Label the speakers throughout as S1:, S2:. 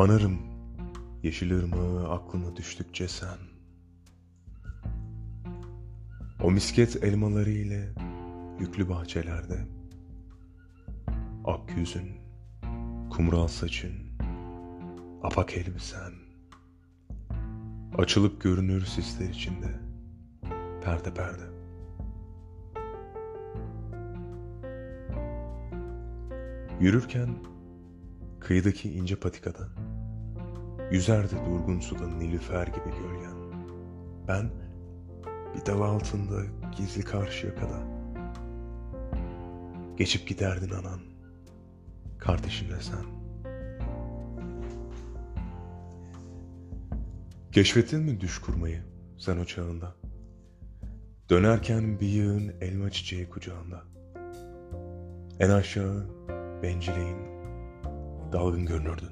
S1: Anarım yeşil ırmağı aklına düştükçe sen. O misket elmaları ile yüklü bahçelerde. Ak yüzün, kumral saçın, apak elbisen. Açılıp görünür sisler içinde, perde perde. Yürürken kıyıdaki ince patikada Yüzerdi durgun suda nilüfer gibi gölgen. Ben bir dal altında gizli karşı yakada Geçip giderdin anan Kardeşinle sen. Keşfettin mi düş kurmayı sen o çağında? Dönerken bir yığın elma çiçeği kucağında. En aşağı bencileyin dalgın görünürdün.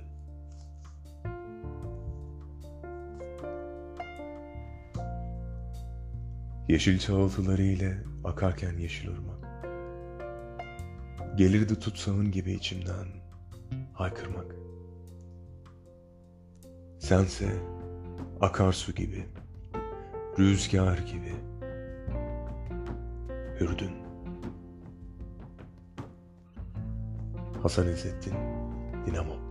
S1: Yeşil çağıltıları ile akarken yeşil ırmak. Gelirdi tutsağın gibi içimden haykırmak. Sense akarsu gibi, rüzgar gibi hürdün. Hasan İzzettin Dinamo